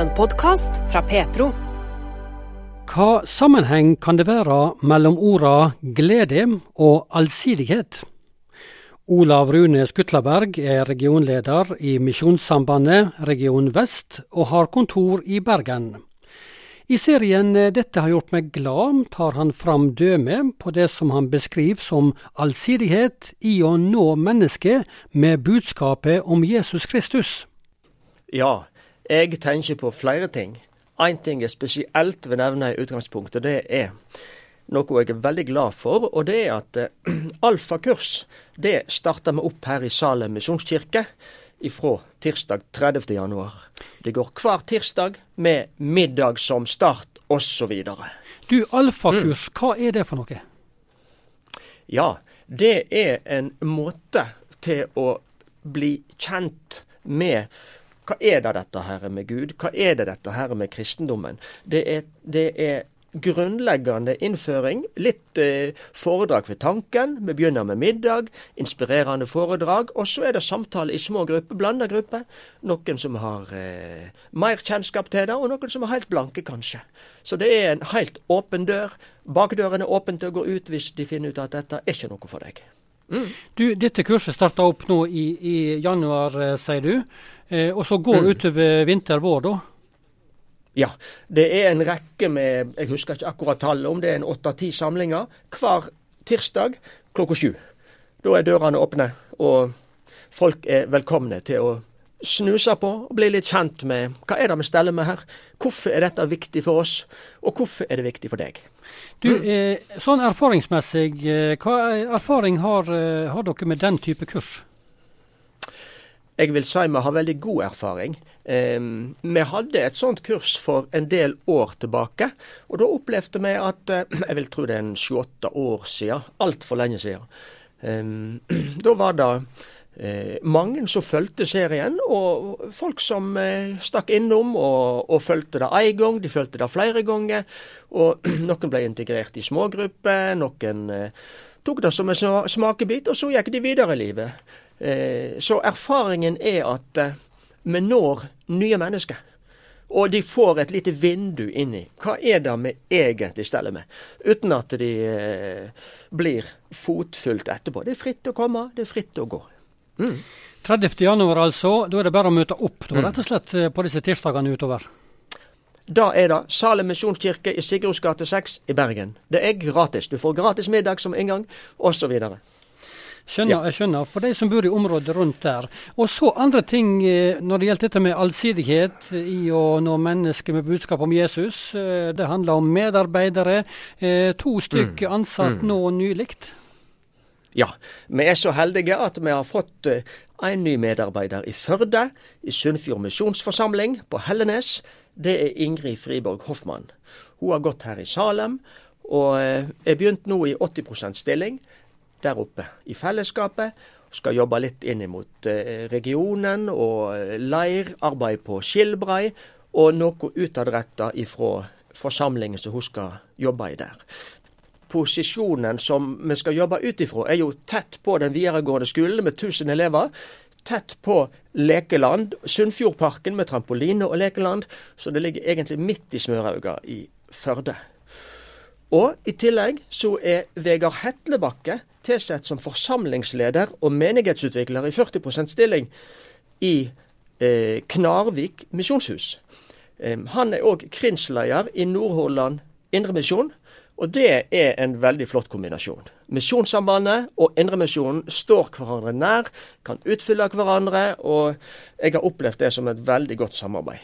En podkast fra Petro. Hva sammenheng kan det være mellom orda glede og allsidighet? Olav Rune Skutlaberg er regionleder i Misjonssambandet Region Vest, og har kontor i Bergen. I serien 'Dette har gjort meg glad' tar han fram døme på det som han beskriver som allsidighet i å nå mennesket med budskapet om Jesus Kristus. Ja, jeg tenker på flere ting. Én ting jeg spesielt vil nevne i utgangspunktet. Det er noe jeg er veldig glad for, og det er at eh, alfakurs det starter vi opp her i Salem misjonskirke ifra tirsdag 30. januar. Det går hver tirsdag med middag som start, osv. Du, alfakurs, mm. hva er det for noe? Ja, det er en måte til å bli kjent med hva er det dette her med Gud? Hva er det dette her med kristendommen? Det er, det er grunnleggende innføring. Litt eh, foredrag ved tanken. Vi begynner med middag, inspirerende foredrag. Og så er det samtale i små grupper, blanda grupper. Noen som har eh, mer kjennskap til det, og noen som er helt blanke, kanskje. Så det er en helt åpen dør. Bakdøren er åpen til å gå ut hvis de finner ut at dette er ikke noe for deg. Mm. Du, Dette kurset starta opp nå i, i januar, eh, sier du. Eh, og så går mm. utover vinter-vår, da? Ja, det er en rekke med Jeg husker ikke akkurat tallet, om det er en åtte-ti samlinger hver tirsdag klokka sju. Da er dørene åpne, og folk er velkomne til å snuse på og bli litt kjent med hva er det vi steller med her. Hvorfor er dette viktig for oss, og hvorfor er det viktig for deg? Du, mm. eh, Sånn erfaringsmessig, eh, hva erfaring har, eh, har dere med den type kurs? Jeg vil si vi har veldig god erfaring. Um, vi hadde et sånt kurs for en del år tilbake. Og da opplevde vi at uh, Jeg vil tro det er en sju-åtte år siden. Altfor lenge siden. Um, da var det uh, mange som fulgte serien, og folk som eh, stakk innom og, og fulgte det én gang. De fulgte det flere ganger. Og noen ble integrert i smågrupper. Noen tok det som en smakebit, og så gikk de videre i livet. Eh, så erfaringen er at eh, vi når nye mennesker. Og de får et lite vindu inni. hva er det vi egentlig steller med. Uten at de eh, blir fotfulgt etterpå. Det er fritt å komme, det er fritt å gå. Mm. 30. januar altså. Da er det bare å møte opp da, mm. rett og slett på disse tirsdagene utover? Da er det Salem misjonskirke i Sigurds gate 6 i Bergen. Det er gratis. Du får gratis middag som inngang, osv. Skjønner, ja. jeg skjønner. For de som bor i området rundt der. Og så andre ting eh, når det gjelder dette med allsidighet i å nå mennesker med budskap om Jesus. Eh, det handler om medarbeidere. Eh, to stykker mm. ansatt mm. nå nylig. Ja, vi er så heldige at vi har fått en ny medarbeider i Førde, i Sunnfjord misjonsforsamling på Hellenes. Det er Ingrid Friborg Hoffmann. Hun har gått her i Salem, og er begynt nå i 80 stilling der oppe i fellesskapet. Skal jobbe litt inn mot eh, regionen og eh, leir, arbeid på Skilbrei, og noe utadretta ifra forsamlingen som hun skal jobbe i der. Posisjonen som vi skal jobbe ut ifra, er jo tett på den videregående skolen med 1000 elever. Tett på lekeland. Sunnfjordparken med trampoline og lekeland. Så det ligger egentlig midt i smørauga i Førde. Og i tillegg så er Vegard Hetlebakke tilsatt som forsamlingsleder og menighetsutvikler i 40% stilling i eh, Knarvik misjonshus. Eh, han er òg krinsleder i Nordhordland Indremisjon, og det er en veldig flott kombinasjon. Misjonssambandet og Indremisjonen står hverandre nær, kan utfylle hverandre, og jeg har opplevd det som et veldig godt samarbeid.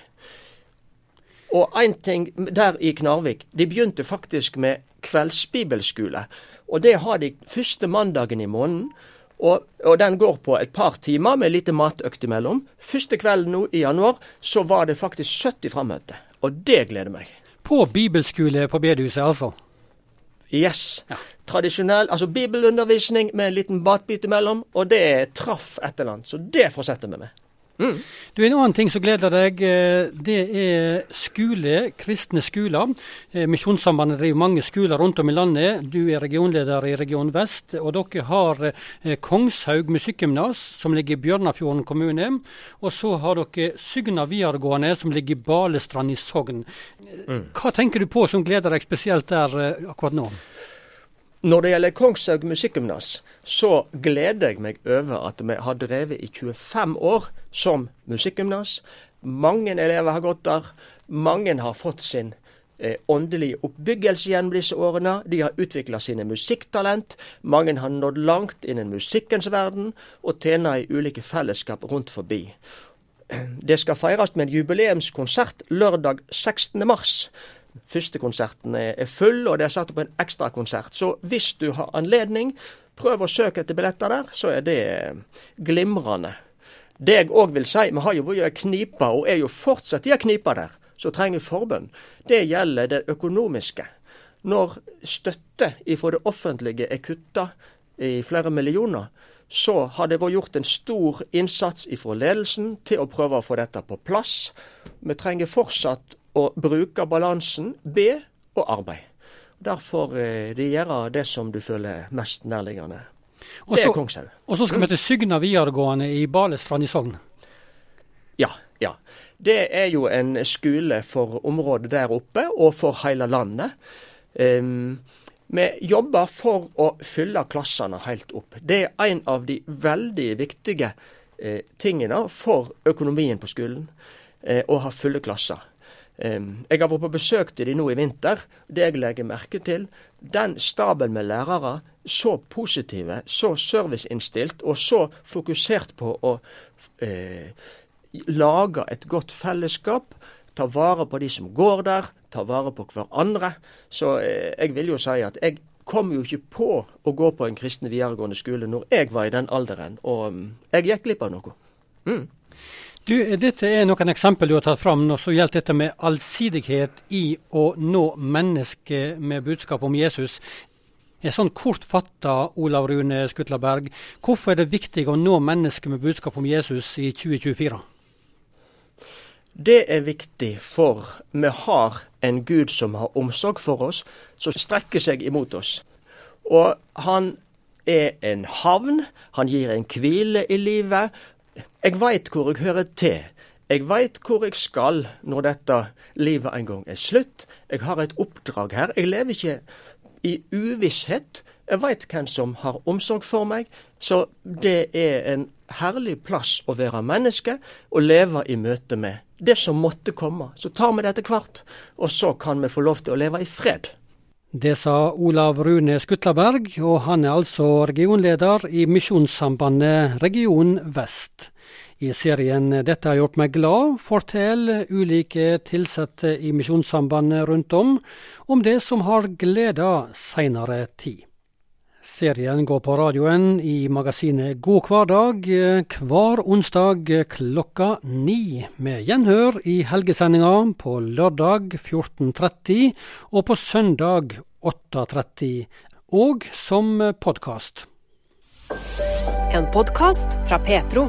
Og én ting der i Knarvik, de begynte faktisk med kveldsbibelskole. Og det har de første mandagen i måneden. Og, og, den går på et par timer med lite matøkt imellom. Første kvelden nå i januar så var det faktisk 70 frammøte. Og det gleder meg. På bibelskole på bedehuset, altså? Yes. Ja. Tradisjonell altså bibelundervisning med en liten matbit imellom. Og det traff et eller annet. Så det fortsetter vi med. Mm. Du, En annen ting som gleder deg, eh, det er skole, kristne skoler. Eh, Misjonssambandet driver mange skoler rundt om i landet. Du er regionleder i Region Vest. Og dere har eh, Kongshaug musikkgymnas, som ligger i Bjørnafjorden kommune. Og så har dere Sygna videregående, som ligger i Balestrand i Sogn. Mm. Hva tenker du på som gleder deg spesielt der akkurat nå? Når det gjelder Kongshaug musikkgymnas, så gleder jeg meg over at vi har drevet i 25 år som musikkgymnas. Mange elever har gått der. Mange har fått sin eh, åndelige oppbyggelse gjennom disse årene. De har utvikla sine musikktalent. Mange har nådd langt innen musikkens verden, og tjener i ulike fellesskap rundt forbi. Det skal feires med en jubileumskonsert lørdag 16. mars. Første konserten er full, og det er satt opp en ekstrakonsert. Så hvis du har anledning, prøv å søke etter billetter der, så er det glimrende. Det jeg òg vil si, vi har jo vært i knipa, og er jo fortsatt i knipa der, som trenger forbønn. Det gjelder det økonomiske. Når støtte fra det offentlige er kutta i flere millioner, så har det vært gjort en stor innsats fra ledelsen til å prøve å få dette på plass. Vi trenger fortsatt å bruke balansen B og arbeid. Derfor eh, de gjør det som du føler mest nærliggende. Det er Kongshaug. Og så skal vi til Sygna videregående i Balestrand i Sogn. Ja, ja. Det er jo en skole for området der oppe, og for hele landet. Um, vi jobber for å fylle klassene helt opp. Det er en av de veldig viktige eh, tingene for økonomien på skolen. Eh, å ha fulle klasser. Jeg har vært på besøk til de nå i vinter. Det jeg legger merke til, den staben med lærere, så positive, så serviceinnstilt og så fokusert på å eh, lage et godt fellesskap. Ta vare på de som går der, ta vare på hverandre. Så eh, jeg vil jo si at jeg kom jo ikke på å gå på en kristen videregående skole når jeg var i den alderen, og um, jeg gikk glipp av noe. Mm. Du, dette er noen eksempel du har tatt fram når det gjelder dette med allsidighet i å nå mennesket med budskap om Jesus. Er sånn kortfatta, Olav Rune Skutlaberg, hvorfor er det viktig å nå mennesket med budskap om Jesus i 2024? Det er viktig, for vi har en Gud som har omsorg for oss, som strekker seg imot oss. Og han er en havn, han gir en hvile i livet, jeg veit hvor jeg hører til. Jeg veit hvor jeg skal når dette livet en gang er slutt. Jeg har et oppdrag her. Jeg lever ikke i uvisshet. Jeg veit hvem som har omsorg for meg. Så det er en herlig plass å være menneske og leve i møte med det som måtte komme. Så tar vi det etter hvert, og så kan vi få lov til å leve i fred. Det sa Olav Rune Skutlaberg, og han er altså regionleder i Misjonssambandet Region Vest. I serien 'Dette har gjort meg glad' forteller ulike ansatte i Misjonssambandet rundt om om det som har gleda seinere tid. Serien går på radioen i magasinet God hverdag hver onsdag klokka ni, med gjenhør i helgesendinga på lørdag 14.30 og på søndag 8.30, og som podkast. En podkast fra Petro.